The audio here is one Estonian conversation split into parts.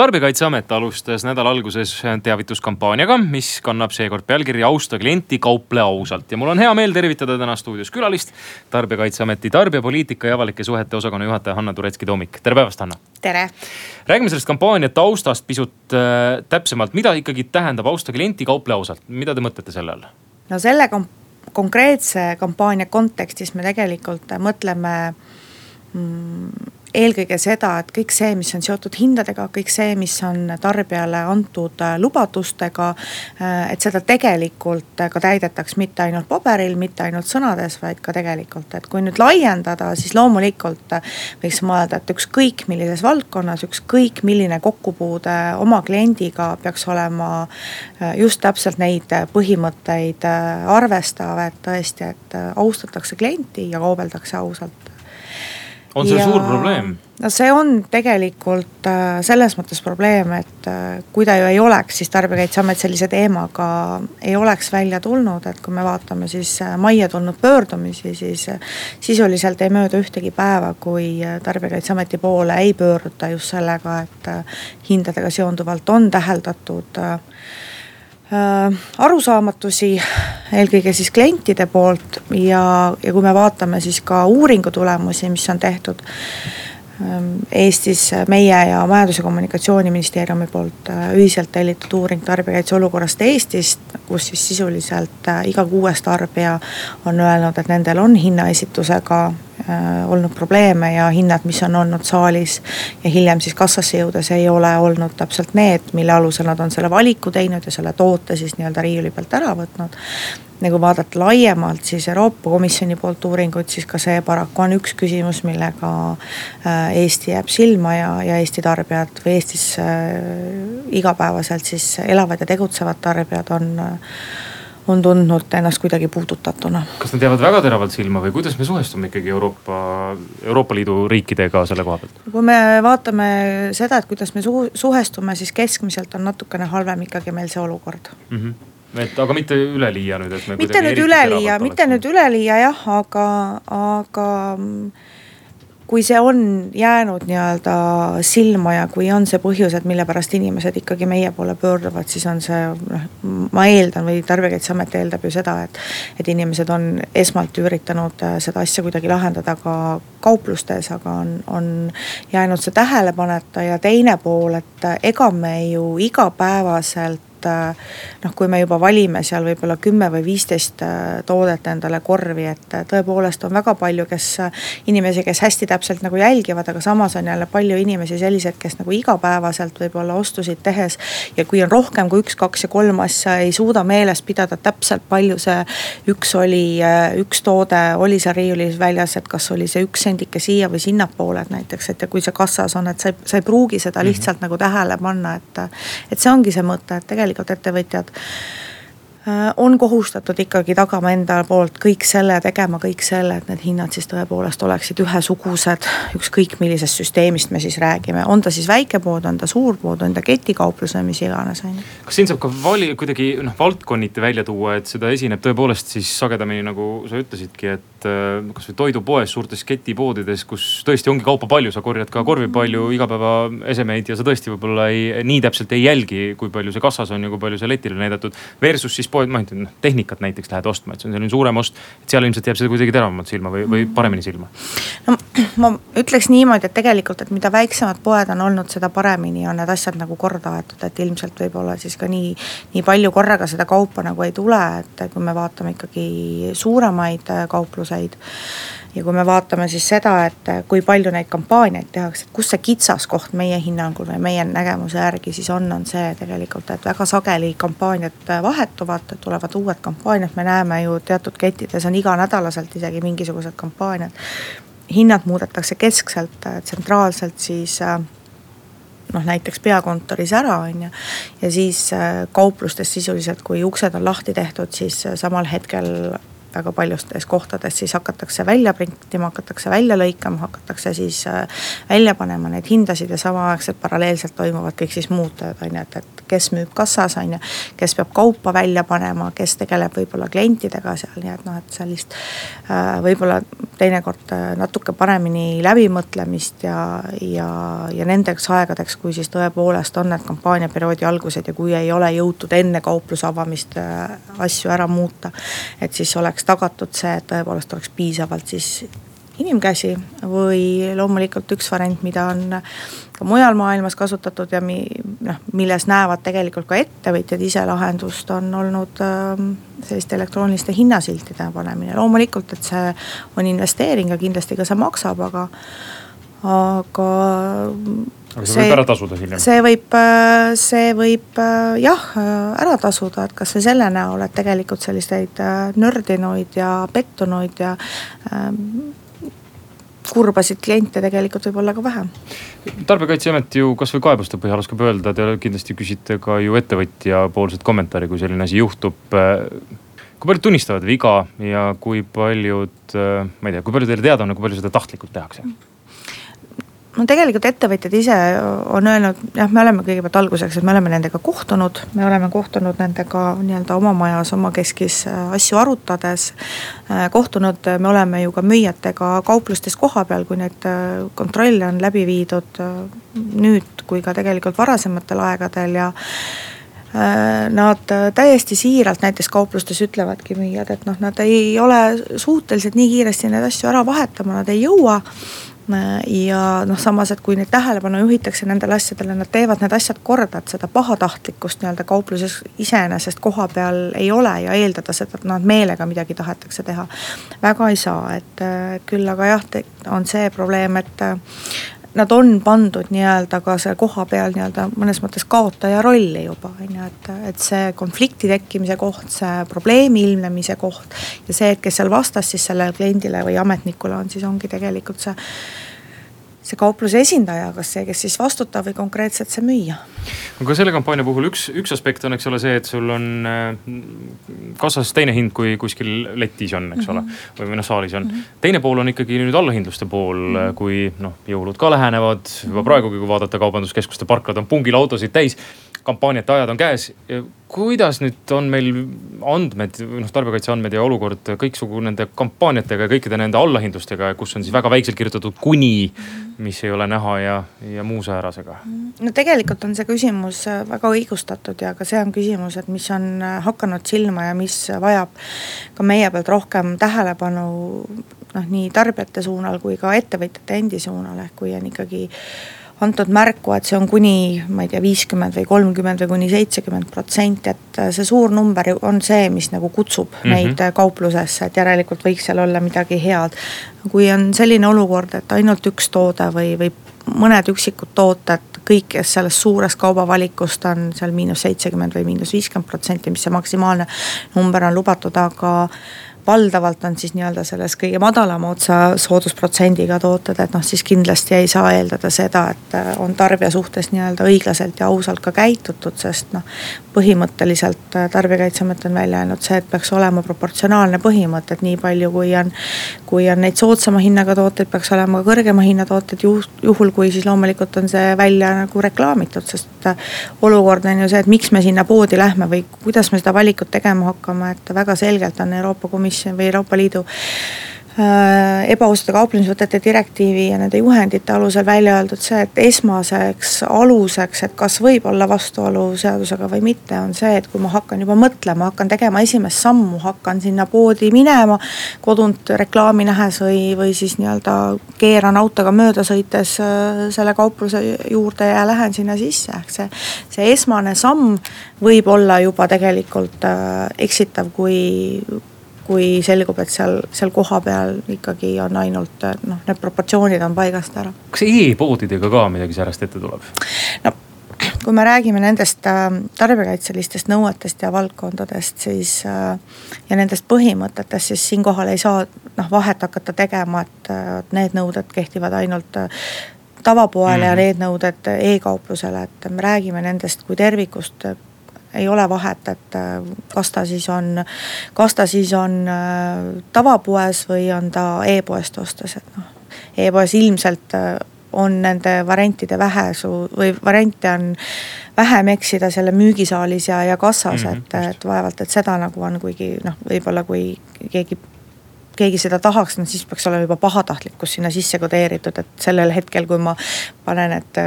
Tarbijakaitseamet alustas nädala alguses teavituskampaaniaga, mis kannab seekord pealkirja austa klienti, kauple ausalt ja mul on hea meel tervitada täna stuudios külalist. tarbijakaitseameti tarbijapoliitika ja avalike suhete osakonna juhataja Hanna Turetski-Toomik, tere päevast, Hanna. tere. räägime sellest kampaania taustast pisut äh, täpsemalt, mida ikkagi tähendab austa klienti, kauple ausalt, mida te mõtlete selle all? no selle kom konkreetse kampaania kontekstis me tegelikult mõtleme mm, eelkõige seda, et kõik see, mis on seotud hindadega, kõik see, mis on tarbijale antud äh, lubadustega. äh, et seda tegelikult ka täidetaks mitte ainult paberil, mitte ainult sõnades, vaid ka tegelikult, et kui nüüd laiendada, siis loomulikult äh, võiks mõelda, et ükskõik millises valdkonnas, ükskõik milline kokkupuude oma kliendiga peaks olema äh, just täpselt neid põhimõtteid äh, arvestav, et tõesti, et äh, austatakse klienti ja kaubeldakse ausalt on see Ja- suur probleem? no see on tegelikult äh, selles mõttes probleem, et äh, kui ta ju ei oleks, siis tarbijakaitseamet sellise teemaga ei oleks välja tulnud, et kui me vaatame siis äh, majja tulnud pöördumisi, siis sisuliselt ei mööda ühtegi päeva, kui tarbijakaitseameti poole ei pöörduta just sellega, et hindadega seonduvalt on täheldatud äh, äh, arusaamatusi, eelkõige siis klientide poolt ja, ja kui me vaatame siis ka uuringu tulemusi, mis on tehtud ähm, Eestis meie ja Majandus- ja Kommunikatsiooniministeeriumi poolt äh, ühiselt tellitud uuring tarbijakaitse olukorrast Eestist, kus siis sisuliselt äh, iga kuues tarbija on öelnud, et nendel on hinnaesitusega äh, olnud probleeme ja hinnad, mis on olnud saalis ja hiljem siis kassasse jõudes ei ole olnud täpselt need, mille alusel nad on selle valiku teinud ja selle toote siis nii-öelda riiuli pealt ära võtnud. ja kui vaadata laiemalt siis Euroopa Komisjoni poolt uuringuid, siis ka see paraku on üks küsimus, millega äh, Eesti jääb silma ja, ja Eesti tarbijad või Eestis äh, igapäevaselt siis elavad ja tegutsevad tarbijad on äh, on tundnud ennast kuidagi puudutatuna. kas nad jäävad väga teravalt silma või kuidas me suhestume ikkagi Euroopa, Euroopa Liidu riikidega selle koha pealt? kui me vaatame seda, et kuidas me suhestume, siis keskmiselt on natukene halvem ikkagi meil see olukord. mm? -hmm. et aga mitte üleliia nüüd, et me mitte nüüd üleliia, mitte nüüd üleliia jah, aga, aga mm, kui see on jäänud nii-öelda silma ja kui on see põhjus, et mille pärast inimesed ikkagi meie poole pöörduvad, siis on see noh, ma eeldan või Tarbijakaitseamet eeldab ju seda, et. et inimesed on esmalt üritanud äh, seda asja kuidagi lahendada ka kauplustes, aga on, on jäänud see tähelepaneta ja teine pool, et äh, ega me ju igapäevaselt äh, noh, kui me juba valime seal võib-olla kümme või viisteist äh, toodet endale korvi, et äh, tõepoolest on väga palju, kes, inimesi, kes hästi täpselt nagu jälgivad, aga samas on jälle palju inimesi selliseid, kes nagu igapäevaselt võib-olla ostusid tehes. ja kui on rohkem kui üks, kaks ja kolm asja, ei suuda meeles pidada täpselt palju see üks oli, üks toode oli seal riiulis väljas, et kas oli see üks sendike siia või sinnapoole, et näiteks, et ja kui see kassas on, et sa ei, sa ei pruugi seda lihtsalt mm -hmm. nagu tähele panna, et. et see ongi see mõte, et tegelikult ettevõtjad äh, on kohustatud ikkagi tagama enda poolt kõik selle, tegema kõik selle, et need hinnad siis tõepoolest oleksid ühesugused. ükskõik millisest süsteemist me siis räägime, on ta siis väikepood, on ta suurpood, on ta ketikauplus või mis iganes, on ju. kas siin saab ka vali, kuidagi noh valdkonniti välja tuua, et seda esineb tõepoolest siis sagedamini, nagu sa ütlesidki, et äh, kasvõi toidupoes, suurtes ketipoodides, kus tõesti ongi kaupa palju, sa korjad ka korvi palju igapäevaesemeid ja sa tõesti võib-olla ei, nii täpselt ei jälgi, kui palju see kassas on ja kui palju see letile näidatud. Versus siis poed, ma tea, noh tehnikat näiteks lähed ostma, et see on selline suurem ost. et seal ilmselt jääb see kuidagi teravamalt silma või, või paremini silma. no ma ütleks niimoodi, et tegelikult, et mida väiksemad poed on olnud, seda paremini on need asjad nagu korda aetud, et ilmselt võib-olla siis ka nii. nii palju korraga seda kaupa nagu ei tule, et kui me vaatame ikkagi suuremaid äh, kaupluseid. ja kui me vaatame siis seda, et äh, kui palju neid kampaaniaid tehakse, et kus see kitsaskoht meie hinnangul või meie nägemuse järgi siis on, on see tegelikult, et väga sageli kampaaniad äh, vahetuvad, tulevad uued kampaaniad, me näeme ju teatud kettides on iganädalaselt isegi mingisugused kampaaniad hinnad muudetakse keskselt, tsentraalselt siis noh, näiteks peakontoris ära, on ju. ja siis kauplustes sisuliselt, kui uksed on lahti tehtud, siis samal hetkel väga paljudes kohtades siis hakatakse välja printima, hakatakse välja lõikama, hakatakse siis äh, välja panema neid hindasid ja samaaegselt paralleelselt toimuvad kõik siis muud tööd, on ju, et, et kes müüb kassas, on ju. kes peab kaupa välja panema, kes tegeleb võib-olla klientidega seal, nii et noh, et sellist äh, võib-olla teinekord äh, natuke paremini läbimõtlemist ja, ja, ja nendeks aegadeks, kui siis tõepoolest on need kampaaniaperioodi algused ja kui ei ole jõutud enne kaupluse avamist asju ära muuta. et siis oleks tagatud see, et tõepoolest oleks piisavalt siis inimkäsi või loomulikult üks variant, mida on ka mujal maailmas kasutatud ja mi-, noh, milles näevad tegelikult ka ettevõtjad ise lahendust, on olnud äh, selliste elektrooniliste hinnasiltide panemine, loomulikult, et see on investeering ja kindlasti ka see maksab, aga, aga aga see võib ära tasuda hiljem? see võib, äh, see võib äh, jah, ära tasuda, et kasvõi selle näol, et tegelikult selliseid äh, nördinuid ja pettunuid ja kurbasid kliente tegelikult võib olla ka vähem. tarbijakaitseamet ju kasvõi kaebuste põhjal oskab öelda, te kindlasti küsite ka ju ettevõtja poolset kommentaari, kui selline asi juhtub. kui paljud tunnistavad viga ja kui paljud, ma ei tea, kui palju teile teada on kui palju seda tahtlikult tehakse? No tegelikult ettevõtjad ise on öelnud, jah, me oleme kõigepealt alguseks, et me oleme nendega kohtunud, me oleme kohtunud nendega nii-öelda oma majas, omakeskis äh, asju arutades. Äh, kohtunud me oleme ju ka müüjatega kauplustes kohapeal, kui neid äh, kontrolle on läbi viidud nüüd kui ka tegelikult varasematel aegadel ja Nad täiesti siiralt näiteks kauplustes ütlevadki müüjad, et noh, nad ei ole suutelised nii kiiresti neid asju ära vahetama, nad ei jõua ja noh, samas, et kui neid tähelepanu juhitakse nendele asjadele, nad teevad need asjad korda, et seda pahatahtlikkust nii-öelda kaupluses iseenesest koha peal ei ole ja eeldada seda, et nad meelega midagi tahetakse teha. väga ei saa, et äh, küll aga jah, on see probleem, et äh, nad on pandud nii-öelda ka seal kohapeal nii-öelda mõnes mõttes kaotaja rolli juba on ju, et, et see konflikti tekkimise koht, see probleemi ilmnemise koht. ja see, et kes seal vastas siis sellele kliendile või ametnikule on, siis ongi tegelikult see see kaupluse esindaja, kas see, kes siis vastutab või konkreetselt see müüja. aga selle kampaania puhul üks, üks aspekt on, eks ole, see, et sul on äh, kassas teine hind, kui kuskil letis on, eks mm -hmm. ole. või, või noh, saalis on mm. -hmm. teine pool on ikkagi nüüd allahindluste pool mm, -hmm. kui noh, jõulud ka lähenevad juba praegugi, kui vaadata kaubanduskeskuste parklad on pungil autosid täis kampaaniate ajad on käes. kuidas nüüd on meil andmed, noh tarbijakaitse andmed ja olukord kõiksugu nende kampaaniatega ja kõikide nende allahindlustega, kus on siis väga väikselt kirjutatud kuni, mis ei ole näha ja, ja muu säärasega? no tegelikult on see küsimus väga õigustatud ja ka see on küsimus, et mis on hakanud silma ja mis vajab ka meie pealt rohkem tähelepanu noh, nii tarbijate suunal kui ka ettevõtjate endi suunal, ehk kui on ikkagi antud märku, et see on kuni, ma ei tea, viiskümmend või kolmkümmend või kuni seitsekümmend protsenti, et see suur number on see, mis nagu kutsub mm -hmm. neid kauplusesse, et järelikult võiks seal olla midagi head. kui on selline olukord, et ainult üks toode või, või mõned üksikud tooted, kõik sellest suurest kaubavalikust on seal miinus seitsekümmend või miinus viiskümmend protsenti, mis see maksimaalne number on lubatud, aga valdavalt on siis nii-öelda selles kõige madalama otsa soodusprotsendiga tooted, et noh, siis kindlasti ei saa eeldada seda, et äh, on tarbija suhtes nii-öelda õiglaselt ja ausalt ka käitutud, sest noh. põhimõtteliselt äh, Tarbijakaitseamet on välja öelnud see, et peaks olema proportsionaalne põhimõte, et nii palju, kui on. kui on neid soodsama hinnaga tooteid, peaks olema ka kõrgema hinna tooteid juhul, kui siis loomulikult on see välja nagu reklaamitud, sest äh, olukord on ju see, et miks me sinna poodi lähme või kuidas me seda valikut tegema hakkame, et väga selgelt on Euroopa Komisjon komisjon või Euroopa Liidu äh, ebaausate kauplemisvõtete direktiivi ja nende juhendite alusel välja öeldud see, et esmaseks aluseks, et kas võib olla vastuolu seadusega või mitte, on see, et kui ma hakkan juba mõtlema, hakkan tegema esimest sammu, hakkan sinna poodi minema. kodunt reklaami nähes või, või siis nii-öelda keeran autoga mööda sõites äh, selle kaupluse juurde ja lähen sinna sisse, ehk see. see esmane samm võib olla juba tegelikult äh, eksitav, kui kui selgub, et seal, seal kohapeal ikkagi on ainult noh, need proportsioonid on paigast ära. kas e-poodidega ka midagi säärast ette tuleb? no kui me räägime nendest äh, tarbijakaitselistest nõuetest ja valdkondadest, siis äh, ja nendest põhimõtetest, siis siinkohal ei saa noh vahet hakata tegema, et need nõuded kehtivad ainult äh, tavapoele mm. ja mhm. need nõuded e-kauplusele, et me räägime nendest kui tervikust ei ole vahet, et äh, kas ta siis on, kas ta siis on äh, tavapoes või on ta e-poest ostes, et noh. E-poes ilmselt äh, on nende variantide vähesu või variante on vähem eksida selle müügisaalis ja, ja kassas mm, -hmm, et, et vaevalt, et seda nagu on, kuigi noh, võib-olla kui keegi keegi seda tahaks, no siis peaks olema juba pahatahtlikkus sinna sisse kodeeritud, et sellel hetkel, kui ma panen, et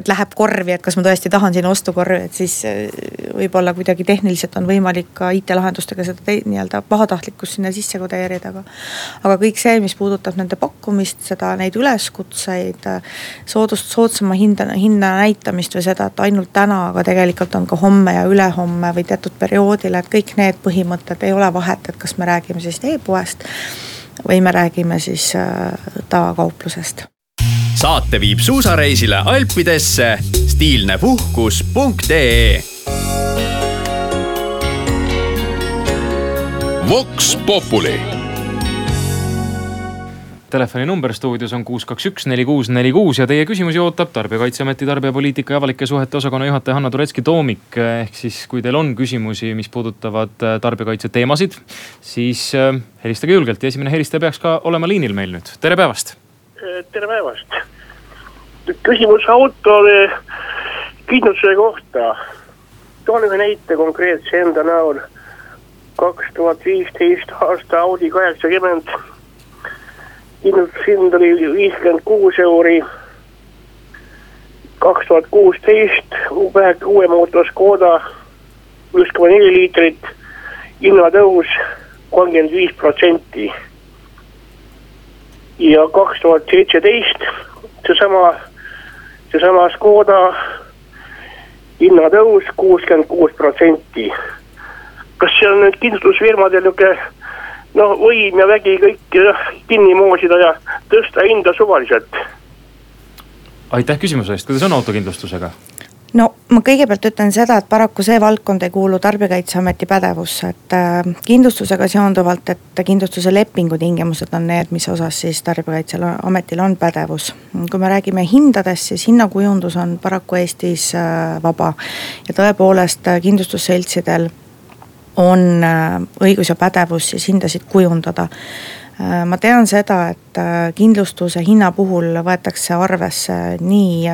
et läheb korvi, et kas ma tõesti tahan sinna ostukorvi, et siis äh, võib-olla kuidagi tehniliselt on võimalik ka IT-lahendustega seda nii-öelda pahatahtlikkust sinna sisse kodeerida, aga. aga kõik see, mis puudutab nende pakkumist, seda, neid üleskutseid, soodust, soodsama hinda, hinna näitamist või seda, et ainult täna, aga tegelikult on ka homme ja ülehomme või teatud perioodil, et kõik need põhimõtted ei ole vahet, et kas me räägime siis e-poest või me räägime siis äh, tavakauplusest saate viib suusareisile Alpidesse stiilnepuhkus.ee. Vox Populi telefoninumber stuudios on kuus, kaks, üks, neli, kuus, neli, kuus ja teie küsimusi ootab Tarbijakaitseameti tarbijapoliitika ja avalike suhete osakonna juhataja Hanna Turetski-Toomik. ehk siis, kui teil on küsimusi, mis puudutavad äh, tarbijakaitse teemasid, siis äh, helistage julgelt ja esimene helistaja peaks ka olema liinil meil nüüd, tere päevast tere päevast. küsimus autode kindlustuse kohta. toon ühe näite konkreetse enda näol. kaks tuhat viisteist aasta Audi kaheksakümmend. kindlustushind oli viiskümmend kuus euri. kaks tuhat kuusteist väheke uuem auto Škoda, üks koma neli liitrit. hinnatõus kolmkümmend viis protsenti ja kaks tuhat seitseteist seesama, seesama Škoda hinnatõus kuuskümmend kuus protsenti. kas see on nüüd kindlustusfirmadel nihuke noh, võim ja vägi kõik kinni moosida ja tõsta hinda suvaliselt? aitäh küsimuse eest, kuidas on autokindlustusega? No ma kõigepealt ütlen seda, et paraku see valdkond ei kuulu Tarbijakaitseameti pädevusse, et äh, kindlustusega seonduvalt, et kindlustuse lepingu tingimused on need, mis osas siis Tarbijakaitseametil on pädevus. kui me räägime hindadest, siis hinnakujundus on paraku Eestis äh, vaba ja tõepoolest äh, kindlustusseltsidel on õigus ja pädevus siis hindasid kujundada ma tean seda, et kindlustuse hinna puhul võetakse arvesse nii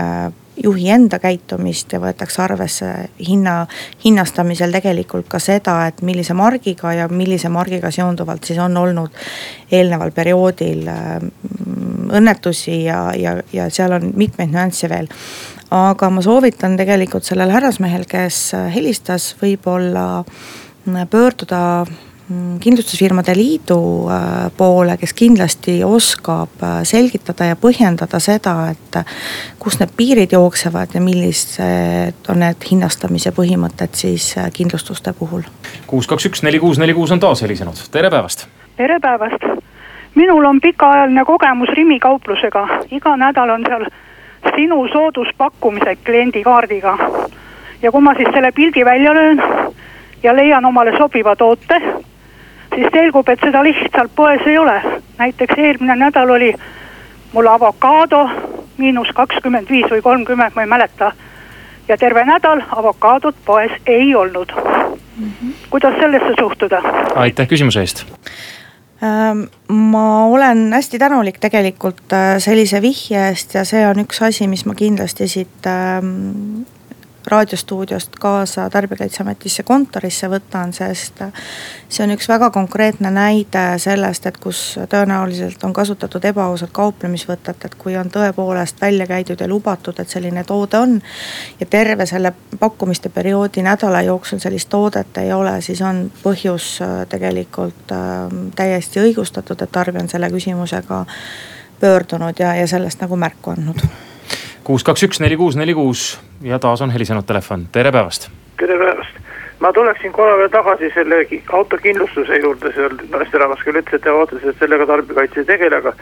juhi enda käitumist ja võetakse arvesse hinna, hinnastamisel tegelikult ka seda, et millise margiga ja millise margiga seonduvalt siis on olnud eelneval perioodil mm, õnnetusi ja, ja, ja seal on mitmeid nüansse veel. aga ma soovitan tegelikult sellel härrasmehel, kes helistas, võib-olla pöörduda kindlustusfirmade liidu äh, poole, kes kindlasti oskab äh, selgitada ja põhjendada seda, et äh, kus need piirid jooksevad ja millised on need hinnastamise põhimõtted siis kindlustuste puhul. kuus, kaks, üks, neli, kuus, neli, kuus on taas helisenud, tere päevast. tere päevast, minul on pikaajaline kogemus Rimi kauplusega, iga nädal on seal sinu sooduspakkumised kliendikaardiga. ja kui ma siis selle pildi välja löön ja leian omale sobiva toote siis selgub, et seda lihtsalt poes ei ole. näiteks eelmine nädal oli mul avokaado miinus kakskümmend viis või kolmkümmend, ma ei mäleta. ja terve nädal avokaadot poes ei olnud mm. -hmm. kuidas sellesse suhtuda? aitäh küsimuse eest ähm, ma olen hästi tänulik tegelikult äh, sellise vihje eest ja see on üks asi, mis ma kindlasti siit ähm, raadiostuudiost kaasa Tarbijakaitseametisse kontorisse võtan, sest see on üks väga konkreetne näide sellest, et kus tõenäoliselt on kasutatud ebaausat kauplemisvõtet, et kui on tõepoolest välja käidud ja lubatud, et selline toode on. ja terve selle pakkumiste perioodi nädala jooksul sellist toodet ei ole, siis on põhjus äh, tegelikult äh, täiesti õigustatud, et tarbija on selle küsimusega pöördunud ja, ja sellest nagu märku andnud kuus, kaks, üks, neli, kuus, neli, kuus ja taas on helisenud telefon, tere päevast. tere päevast, ma tuleksin korra veel tagasi selle autokindlustuse juurde, seal naisterahvas küll ütles, et te otseselt sellega tarbijakaitse ei tegele, aga.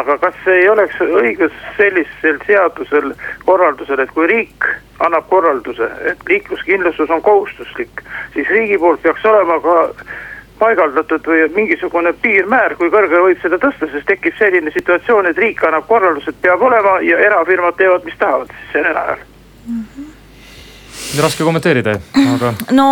aga kas ei oleks õigus sellisel seadusel, korraldusel, et kui riik annab korralduse, et liikluskindlustus on kohustuslik, siis riigi poolt peaks olema ka paigaldatud või mingisugune piirmäär, kui kõrgele võib seda tõsta, sest tekib selline situatsioon, et riik annab korraldused, peab olema ja erafirmad teevad, mis tahavad sellel ajal mm. -hmm raske kommenteerida, aga. no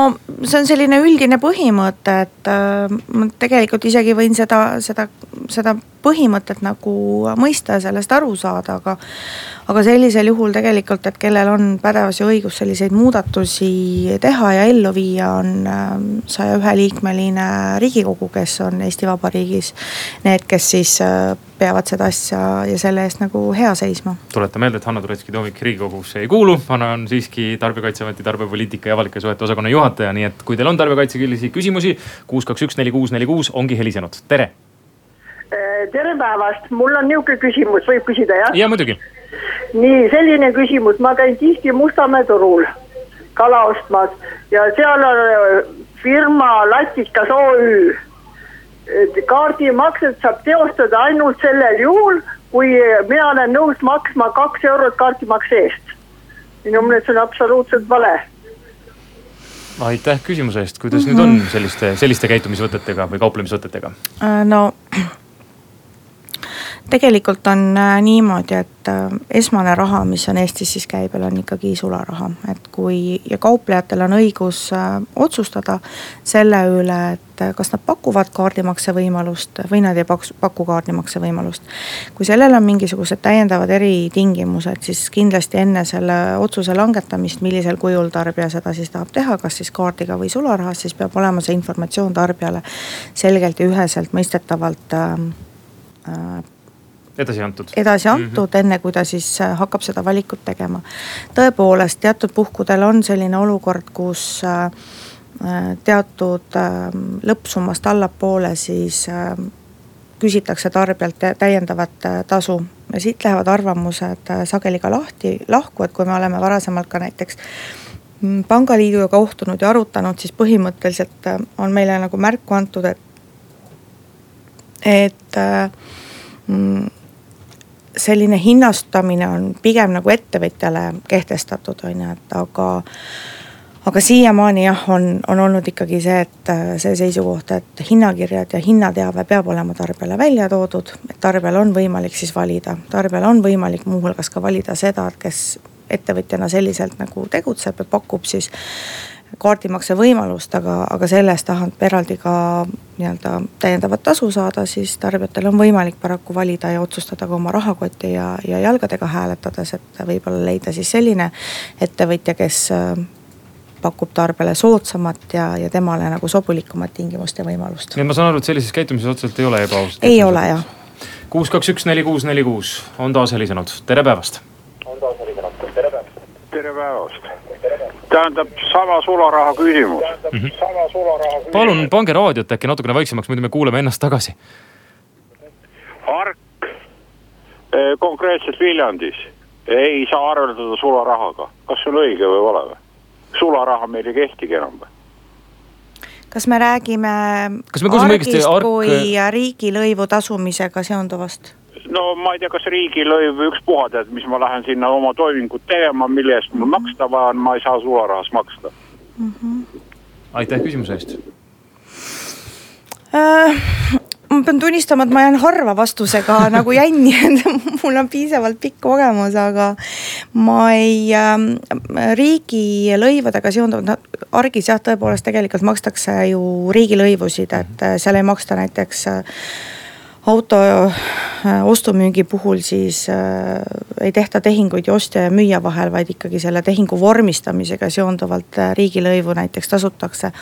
see on selline üldine põhimõte, et äh, ma tegelikult isegi võin seda, seda, seda põhimõtet nagu mõista ja sellest aru saada, aga aga sellisel juhul tegelikult, et kellel on pädevus ja õigus selliseid muudatusi teha ja ellu viia, on ähm, saja ühe liikmeline riigikogu, kes on Eesti Vabariigis. Need, kes siis äh, peavad seda asja ja selle eest nagu hea seisma. tuletan meelde, et Hanno Turetski-Toomik riigikogusse ei kuulu, Hanno on siiski Tarbijakaitseameti tarbijapoliitika ja avalike suhete osakonna juhataja, nii et kui teil on tarbijakaitseküsimusi, küsimusi, kuus, kaks, üks, neli, kuus, neli, kuus ongi helisenud, tere. Tere päevast, mul on niisugune küsimus, võib küsida jah? ja muidugi nii, selline küsimus, ma käin tihti Mustamäe turul kala ostmas ja seal on äh, firma Latikas OÜ. kaardimakset saab teostada ainult sellel juhul, kui mina olen nõus maksma kaks eurot kaardimakse eest. minu meelest see on absoluutselt vale aitäh küsimuse eest, kuidas mm -hmm. nüüd on mhm. selliste, selliste käitumisvõtetega või kauplemisvõtetega? Äh, no tegelikult on äh, niimoodi, et äh, esmane raha, mis on Eestis siis käibel, on ikkagi sularaha, et kui ja kauplejatel on õigus äh, otsustada selle üle, et kas nad pakuvad kaardimakse võimalust või nad ei paku, paku kaardimakse võimalust. kui sellel on mingisugused täiendavad eritingimused, siis kindlasti enne selle otsuse langetamist, millisel kujul tarbija seda siis tahab teha, kas siis kaardiga või sularahas, siis peab olema see informatsioon tarbijale selgelt ja üheselt mõistetavalt edasi antud. edasi antud mm, -hmm. enne kui ta siis äh, hakkab seda valikut tegema. tõepoolest, teatud puhkudel on selline olukord, kus äh, äh, teatud lõppsummast allapoole siis küsitakse tarbijalt täiendavat tasu. ja siit lähevad arvamused sageli ka lahti, lahku, et kui me oleme varasemalt ka näiteks mm, pangaliiduga kohtunud ja arutanud, siis põhimõtteliselt on meile nagu märku antud, et, et mm, selline hinnastamine on pigem nagu ettevõtjale kehtestatud, on ju, et aga aga siiamaani jah, on, on olnud ikkagi see, et see seisukoht, et hinnakirjad ja hinnateave peab olema tarbijale välja toodud. et tarbijal on võimalik siis valida, tarbijal on võimalik muuhulgas ka valida seda, et kes ettevõtjana selliselt nagu tegutseb ja pakub siis kaardimakse võimalust, aga, aga selle eest tahab eraldi ka nii-öelda täiendavat tasu saada, siis tarbijatel on võimalik paraku valida ja otsustada ka oma rahakoti ja, ja jalgadega hääletades, et võib-olla leida siis selline ettevõtja, kes äh, pakub tarbijale soodsamat ja, ja temale nagu sobulikumat tingimust ja võimalust. nii et ma saan aru, et sellises käitumises otseselt ei ole ebaausat? ei ole jah. kuus, kaks, üks, neli, kuus, neli, kuus on taas helisenud, tere päevast. on taas helisenud, tere päevast. Tere päevast tähendab sama sularaha küsimus mm. -hmm. palun pange raadiot äkki natukene vaiksemaks, muidu me kuuleme ennast tagasi. Ark eh, konkreetselt Viljandis ei saa arveldada sularahaga, kas see on õige või vale või? sularaha meil ei kehtigi enam või? kas me räägime kas me argist ark... kui riigilõivu tasumisega seonduvast? No ma ei tea, kas riigilõiv ükspuha tead, mis ma lähen sinna oma toimingut tegema, mille eest mul maksta vaja on, ma ei saa sularahas maksta mm. -hmm. aitäh küsimuse eest äh, ma pean tunnistama, et ma jään harva vastusega nagu jänni, et mul on piisavalt pikk kogemus, aga ma ei äh,, riigilõivudega seonduvalt, argis jah, tõepoolest tegelikult makstakse ju riigilõivusid, et äh, seal ei maksta näiteks äh, auto äh, ostumüügi puhul siis äh, ei tehta tehinguid ju ostja ja müüja vahel, vaid ikkagi selle tehingu vormistamisega seonduvalt äh, riigilõivu näiteks tasutakse.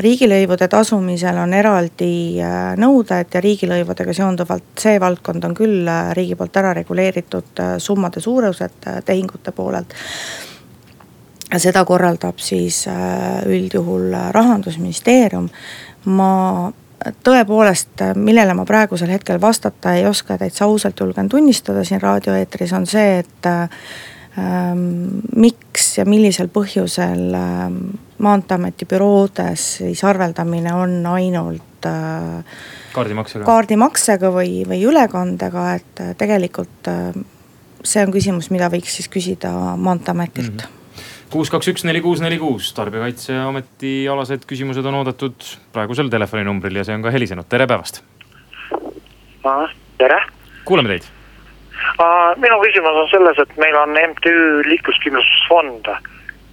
riigilõivude tasumisel on eraldi äh, nõuded ja riigilõivudega seonduvalt see valdkond on küll äh, riigi poolt ära reguleeritud äh, summade suurused äh, tehingute poolelt seda korraldab siis äh, üldjuhul rahandusministeerium. ma tõepoolest, millele ma praegusel hetkel vastata ei oska, täitsa ausalt julgen tunnistada siin raadioeetris, on see, et ähm, miks ja millisel põhjusel ähm, maanteeameti büroodes siis arveldamine on ainult äh, kaardimaksega, kaardimaksega või, või ülekandega, et äh, tegelikult äh, see on küsimus, mida võiks siis küsida maanteeametilt mm. -hmm kuus, kaks, üks, neli, kuus, neli, kuus, tarbijakaitseameti alased küsimused on oodatud praegusel telefoninumbril ja see on ka helisenud, tere päevast. tere. kuulame teid. minu küsimus on selles, et meil on MTÜ liikluskindlustusfond.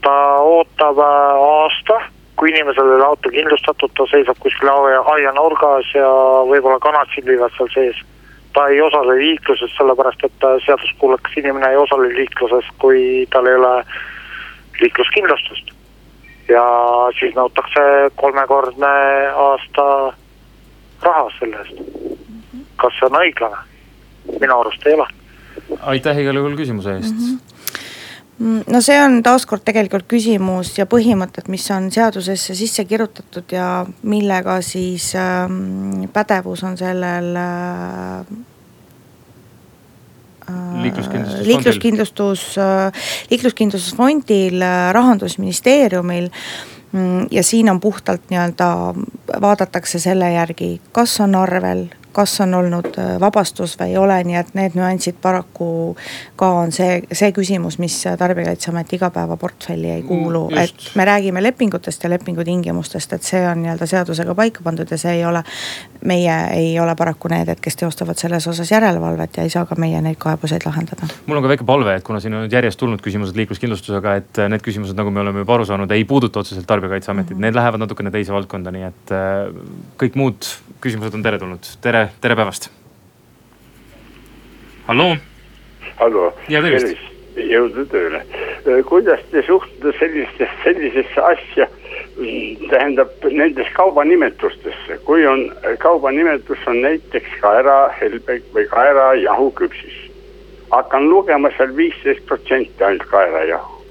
ta ootab äh, aasta, kui inimesel ei ole auto kindlustatud, ta seisab kuskil aianurgas ja võib-olla kanatsid viivad seal sees. ta ei osale liikluses, sellepärast et seaduskuulekas inimene ei osale liikluses, kui tal ei ole liikluskindlustust. ja siis nõutakse kolmekordne aasta raha selle eest. kas see on õiglane? minu arust ei ole. aitäh igal juhul küsimuse eest mm. -hmm no see on taaskord tegelikult küsimus ja põhimõtted, mis on seadusesse sisse kirjutatud ja millega siis äh, pädevus on sellel äh, liikluskindlustusfondil, liikluskindlustus, äh, liikluskindlustusfondil, äh, rahandusministeeriumil. Mm, ja siin on puhtalt nii-öelda, vaadatakse selle järgi, kas on arvel, kas on olnud äh, vabastus või ei ole, nii et need nüansid paraku ka on see, see küsimus, mis tarbijakaitseameti igapäevaportfelli ei kuulu, mm, et me räägime lepingutest ja lepingutingimustest, et see on nii-öelda seadusega paika pandud ja see ei ole. meie ei ole paraku need, et kes teostavad selles osas järelevalvet ja ei saa ka meie neid kaebuseid lahendada. mul on ka väike palve, et kuna siin on nüüd järjest tulnud küsimused liikluskindlustusega, et need küsimused, nagu me oleme juba aru saanud, ei puuduta otseselt tarbijakaitseametit mm, -hmm. need lähevad natukene teise valdkonda, nii et äh, kõik muud küsimused on teretulnud, tere tere, tere päevast. halloo. hallo. ja tervist. jõudu tööle. kuidas te suhtute sellistesse, sellisesse asja, tähendab nendes kaubanimetustesse, kui on kaubanimetus on näiteks Kaera Helbek või Kaera jahuküpsis. hakkan lugema seal viisteist protsenti ainult kaerajahu.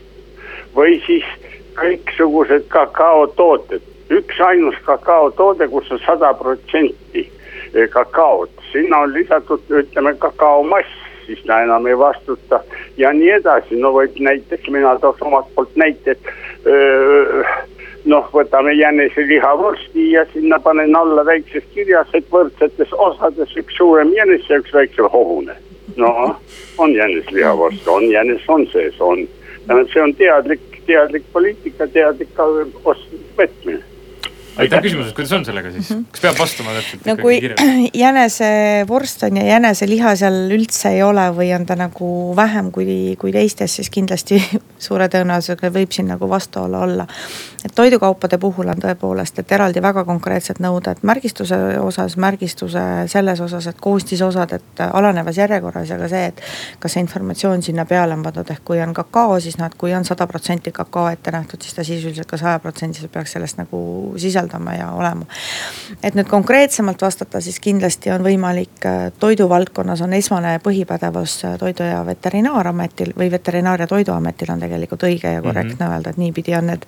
või siis kõiksugused kakaotooted, üksainus kakaotoode, kus on sada protsenti kakaot, sinna on lisatud, ütleme kakaomass, siis ta enam ei vastuta ja nii edasi, no võib näiteks, mina tooks omalt poolt näite, noh, võtame jäneselihavorsti ja sinna panen alla väikses kirjas, et võrdsetes osades üks suurem jänes ja üks väiksem hobune. no on jäneslihavorst, on jänes, on sees, on. tähendab, see on teadlik, teadlik poliitika, teadlik võtmine aitäh küsimuse eest, kuidas on sellega siis mm, -hmm. kas peab vastama täpselt? no kui jänesevorst on ja jäneseliha seal üldse ei ole või on ta nagu vähem kui, kui teistes, siis kindlasti suure tõenäosusega võib siin nagu vastuolu olla. et toidukaupade puhul on tõepoolest, et eraldi väga konkreetsed nõuded märgistuse osas, märgistuse selles osas, et koostisosad, et alanevas järjekorras ja ka see, et kas see informatsioon sinna peale on pandud, ehk kui on kakao, siis noh, et kui on sada protsenti kakao ette nähtud, siis ta sisuliselt ka sajaprotsendiliselt peaks sellest nagu sisaldama sisaldama ja olema. et nüüd konkreetsemalt vastata, siis kindlasti on võimalik, äh, toiduvaldkonnas on esmane põhipädevus äh, Toidu- ja Veterinaarametil või Veterinaar- ja Toiduametil on tegelikult õige ja korrektne mm -hmm. öelda, et niipidi on need.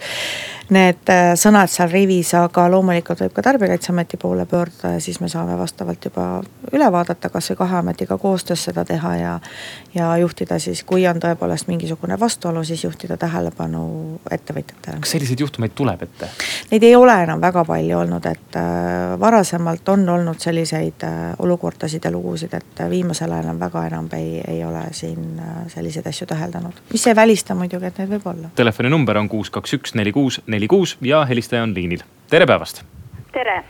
Need äh, sõnad seal rivis, aga loomulikult võib ka Tarbijakaitseameti poole pöörduda ja siis me saame vastavalt juba üle vaadata, kasvõi kahe ametiga koostöös seda teha ja. ja juhtida siis, kui on tõepoolest mingisugune vastuolu, siis juhtida tähelepanu ettevõtjatele. kas selliseid juhtumeid tuleb ette? Neid ei ole enam väga palju olnud, et äh, varasemalt on olnud selliseid äh, olukordasid ja lugusid, et viimasel ajal on väga enam ei, ei ole siin äh, selliseid asju täheldanud. mis ei välista muidugi, et neid võib olla. telefoninumber on kuus, kaks, üks, neli, kuus, neli, kuus ja helistaja on liinil, tere päevast. tere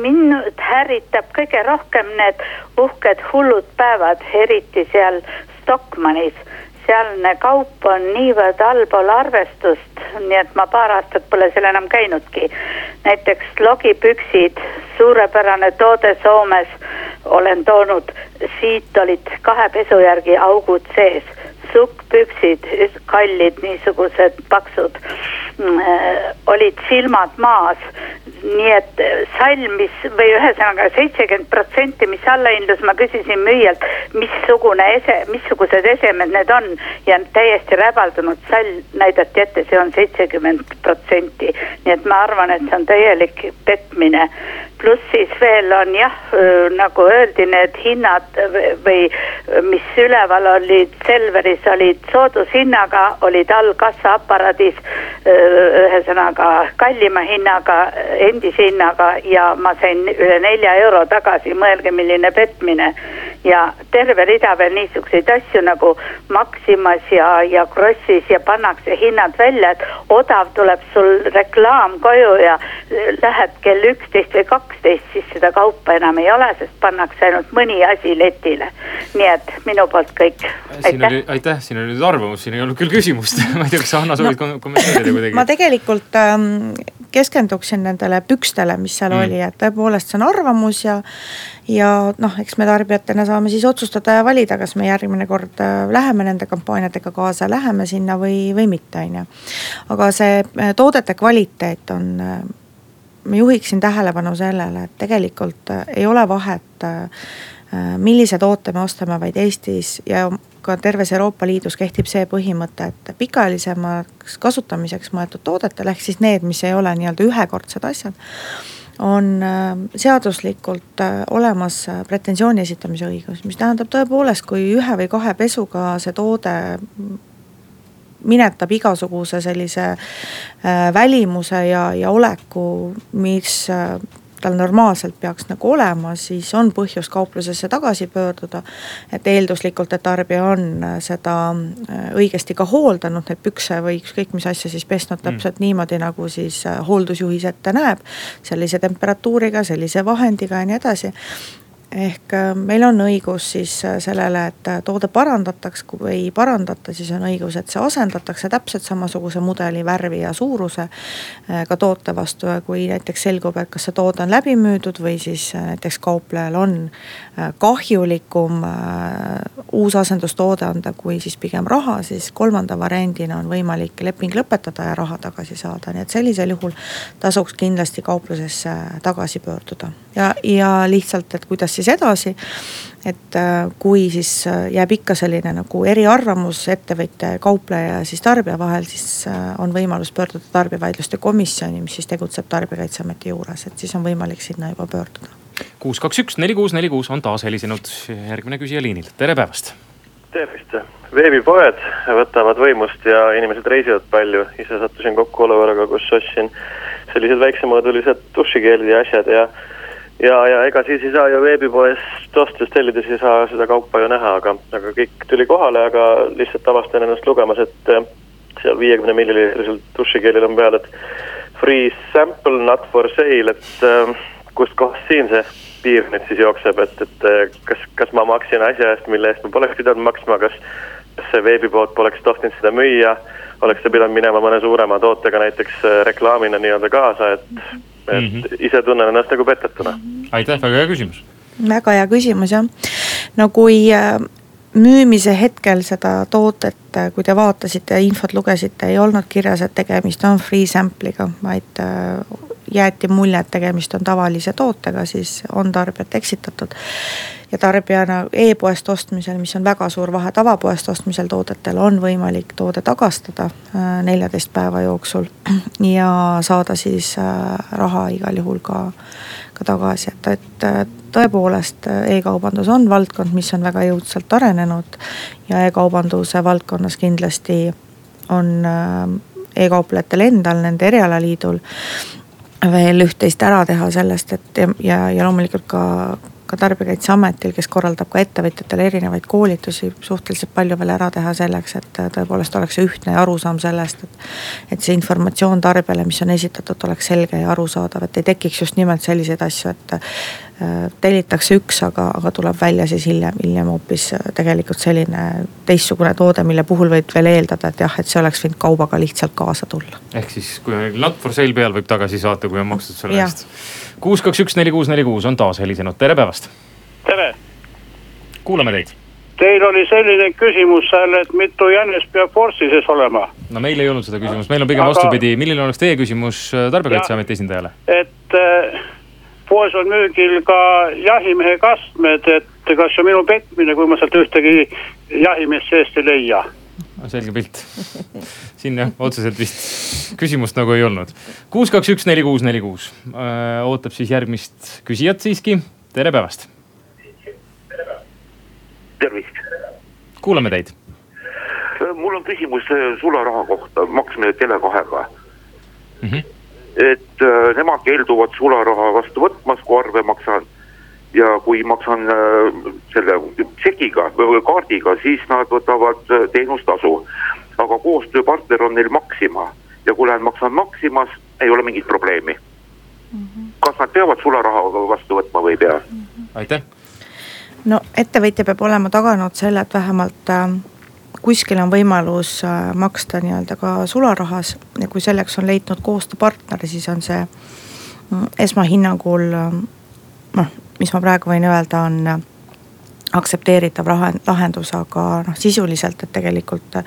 mind ärritab kõige rohkem need uhked hullud päevad, eriti seal Stockmannis sealne kaup on niivõrd allpool arvestust, nii et ma paar aastat pole seal enam käinudki. näiteks logipüksid, suurepärane toode Soomes, olen toonud, siit olid kahe pesu järgi augud sees. sukkpüksid, kallid niisugused paksud, mm, äh, olid silmad maas, nii et äh, salm, mis või ühesõnaga seitsekümmend protsenti, mis allahindlus, ma küsisin müüjalt, missugune ese, missugused esemed need on ja täiesti räbaldunud sall näidati ette, see on seitsekümmend protsenti. nii et ma arvan, et see on täielik petmine. pluss siis veel on jah, nagu öeldi, need hinnad või mis üleval olid Selveris olid soodushinnaga, olid all kassaaparaadis ühesõnaga kallima hinnaga endise hinnaga ja ma sain üle nelja euro tagasi, mõelge, milline petmine. ja terve rida veel niisuguseid asju nagu Maximas ja, ja Krossis ja pannakse hinnad välja, et odav tuleb sul reklaam koju ja lähed kell üksteist või kaksteist, siis seda kaupa enam ei ole, sest pannakse ainult mõni asi letile. nii et minu poolt kõik. siin oli, aitäh, siin oli nüüd arvamus, siin ei olnud küll küsimust ma ei tea, kas Hanna soovid no, kommenteerida kuidagi? ma tegelikult ähm, keskenduksin nendele pükstele, mis seal Mm. oli, et tõepoolest see on arvamus ja. ja noh, eks me tarbijatena saame siis otsustada ja valida, kas me järgmine kord äh, läheme nende kampaaniatega kaasa, läheme sinna või, või mitte, on ju. aga see äh, toodete kvaliteet on äh, ma juhiksin tähelepanu sellele, et tegelikult ei ole vahet, millise toote me ostame, vaid Eestis ja ka terves Euroopa Liidus kehtib see põhimõte, et pikaajalisemaks kasutamiseks mõeldud toodetel, ehk siis need, mis ei ole nii-öelda ühekordsed asjad, on äh, seaduslikult äh, olemas äh, pretensiooni esitamise õigus, mis tähendab tõepoolest, kui ühe või kahe pesuga see toode minetab igasuguse sellise välimuse ja, ja oleku, mis tal normaalselt peaks nagu olema, siis on põhjus kauplusesse tagasi pöörduda. et eelduslikult, et tarbija on äh, seda äh, õigesti ka hooldanud, neid pükse või ükskõik mis asja siis pesnud täpselt mm. niimoodi, nagu siis äh, hooldusjuhis ette näeb. sellise temperatuuriga, sellise vahendiga ja nii edasi ehk äh, meil on õigus siis äh, sellele, et äh, toode parandataks, kui ei parandata, siis on õigus, et see asendatakse täpselt samasuguse mudeli, värvi ja suuruse ka toote vastu. Kui näiteks selgub, et kas see toode on läbi müüdud või siis näiteks kauplejal on kahjulikum uus asendustoode anda, kui siis pigem raha, siis kolmanda variandina on võimalik leping lõpetada ja raha tagasi saada, nii et sellisel juhul tasuks kindlasti kauplusesse tagasi pöörduda. Ja, ja lihtsalt, et kuidas siis edasi. et äh, kui siis äh, jääb ikka selline nagu eriarvamus ettevõtja, kaupleja ja siis tarbija vahel, siis äh, on võimalus pöörduda tarbijavaidluste komisjoni, mis siis tegutseb Tarbijakaitseameti juures, et siis on võimalik sinna juba pöörduda. kuus, kaks, üks, neli, kuus, neli, kuus on taas helisenud järgmine küsija liinil, tere päevast. tervist, veebipoed võtavad võimust ja inimesed reisivad palju, ise sattusin kokku olukorraga, kus ostsin sellised väiksemõõdulised dušikeelid ja asjad ja ja, ja ega siis ei saa ju veebipoest ostes tellides ei saa seda kaupa ju näha, aga, aga kõik tuli kohale, aga lihtsalt avastasin ennast lugemas, et äh, seal viiekümne milliliitrisel dušikeelil on peal, et free sample not for sale, et äh, kustkohast siin see piir nüüd siis jookseb, et, et äh, kas, kas ma maksin asja eest, mille eest ma poleks pidanud maksma, kas see veebipood poleks tohtinud seda müüa, oleks ta pidanud minema mõne suurema tootega näiteks reklaamina nii-öelda kaasa, et et mm -hmm. ise tunnen ennast nagu petetuna. aitäh, väga hea küsimus. väga hea küsimus jah, no kui äh, müümise hetkel seda tootet, äh, kui te vaatasite ja infot lugesite, ei olnud kirjas, et tegemist on free sample'iga, vaid äh, jäeti mulje, et tegemist on tavalise tootega, siis on tarbijat eksitatud ja tarbijana e-poest ostmisel, mis on väga suur vahe tavapoest ostmisel toodetel, on võimalik toode tagastada äh, neljateist päeva jooksul. ja saada siis äh, raha igal juhul ka, ka tagasi, et, et äh, tõepoolest e-kaubandus on valdkond, mis on väga jõudsalt arenenud. ja e-kaubanduse valdkonnas kindlasti on e-kauplejatel endal, nende erialaliidul veel üht-teist ära teha sellest, et ja, ja, loomulikult ka ka Tarbijakaitseametil, kes korraldab ka ettevõtjatele erinevaid koolitusi, suhteliselt palju veel ära teha selleks, et tõepoolest oleks see ühtne arusaam sellest, et. et see informatsioon tarbijale, mis on esitatud, oleks selge ja arusaadav, et ei tekiks just nimelt selliseid asju, et äh, tellitakse üks, aga, aga tuleb välja siis hiljem, hiljem hoopis äh, tegelikult selline teistsugune toode, mille puhul võib veel eeldada, et jah, et see oleks võinud kaubaga lihtsalt kaasa tulla. ehk siis, kui on not for sale peal, võib tagasi saata, kui on makstud selle eest kuus, kaks, üks, neli, kuus, neli, kuus on taas helisenud, tere päevast. tere. kuulame teid. Teil oli selline küsimus seal, et mitu jänest peab vorsti sees olema? no meil ei olnud seda küsimust, meil on pigem Aga... vastupidi, milline oleks teie küsimus äh, Tarbijakaitseameti esindajale? et äh, poes on müügil ka jahimehe kastmed, et kas see on minu petmine, kui ma sealt ühtegi jahimeest seest ei leia selge pilt. siin jah, otseselt vist küsimust nagu ei olnud. kuus, kaks, üks, neli, kuus, neli, kuus ootab siis järgmist küsijat siiski. tere päevast. tervist. kuulame teid. mul on küsimus äh, sularaha kohta, maksmine Tele2-ga mm. -hmm. Et äh, nemad keelduvad sularaha vastu võtmas, kui arve maksan ja kui maksan äh, selle tšekiga või kaardiga, siis nad võtavad äh, teenustasu. aga koostööpartner on neil Maxima ja kui lähen maksan Maximas, ei ole mingit probleemi mm. -hmm. kas nad peavad sularaha vastu võtma või ei pea mm? -hmm. aitäh. no ettevõtja peab olema taganud selle, et vähemalt äh, kuskil on võimalus äh, maksta nii-öelda ka sularahas ja kui selleks on leidnud koostööpartneri, siis on see mm, esmahinnangul noh, mis ma praegu võin öelda, on aktsepteeritav lahendus, aga noh, sisuliselt, et tegelikult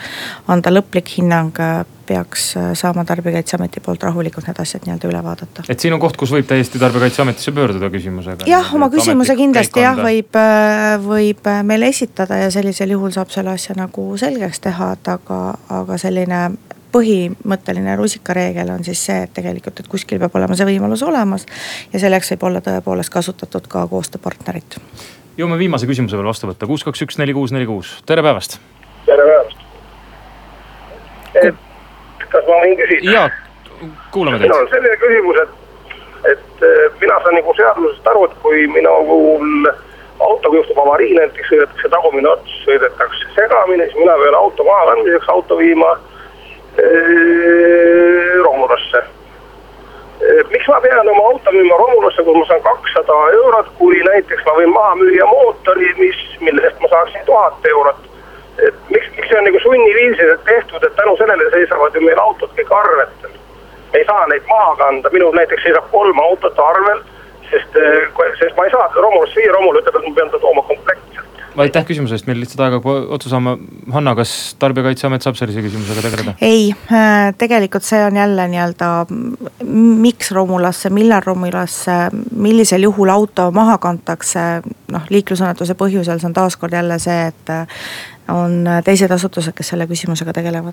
anda lõplik hinnang, peaks saama tarbijakaitseameti poolt rahulikult need asjad nii-öelda üle vaadata. et siin on koht, kus võib täiesti tarbijakaitseametisse pöörduda küsimusega. jah, oma küsimuse kindlasti jah, võib, võib meile esitada ja sellisel juhul saab selle asja nagu selgeks teha, et aga, aga selline põhimõtteline rusikareegel on siis see, et tegelikult, et kuskil peab olema see võimalus olemas ja selleks võib olla tõepoolest kasutatud ka koostööpartnerit. Jõuame viimase küsimuse veel vastu võtta, kuus, kaks, üks, neli, kuus, neli, kuus, tere päevast. tere päevast. kas ma võin küsida? ja, kuulame teid. minul on selline küsimus, et, et mina saan nagu seadusest aru, et kui minul autoga juhtub avarii, näiteks sõidetakse tagumine ots, sõidetakse segamini, siis mina pean auto maha kandmiseks auto viima romulasse. Miks ma pean oma auto müüma romulasse, kus ma saan kakssada eurot, kui näiteks ma võin maha müüa mootori, mis, mille eest ma saaksin tuhat eurot. et miks, miks see on nagu sunniviisiliselt tehtud, et tänu sellele seisavad ju meil autod kõik arvetel. ei saa neid maha kanda, minul näiteks seisab kolm autot arvel, sest, sest ma ei saa romulasse viia, romul ütleb, et ma pean ta tooma komplektselt aitäh küsimuse eest, meil lihtsalt aega otsa saama. Hanna, kas Tarbijakaitseamet saab sellise küsimusega tegeleda? ei, äh, tegelikult see on jälle nii-öelda, miks romulasse, millal romulasse, millisel juhul auto maha kantakse. noh, liiklusõnnetuse põhjusel, see on taaskord jälle see, et äh, on teised asutused, kes selle küsimusega tegelevad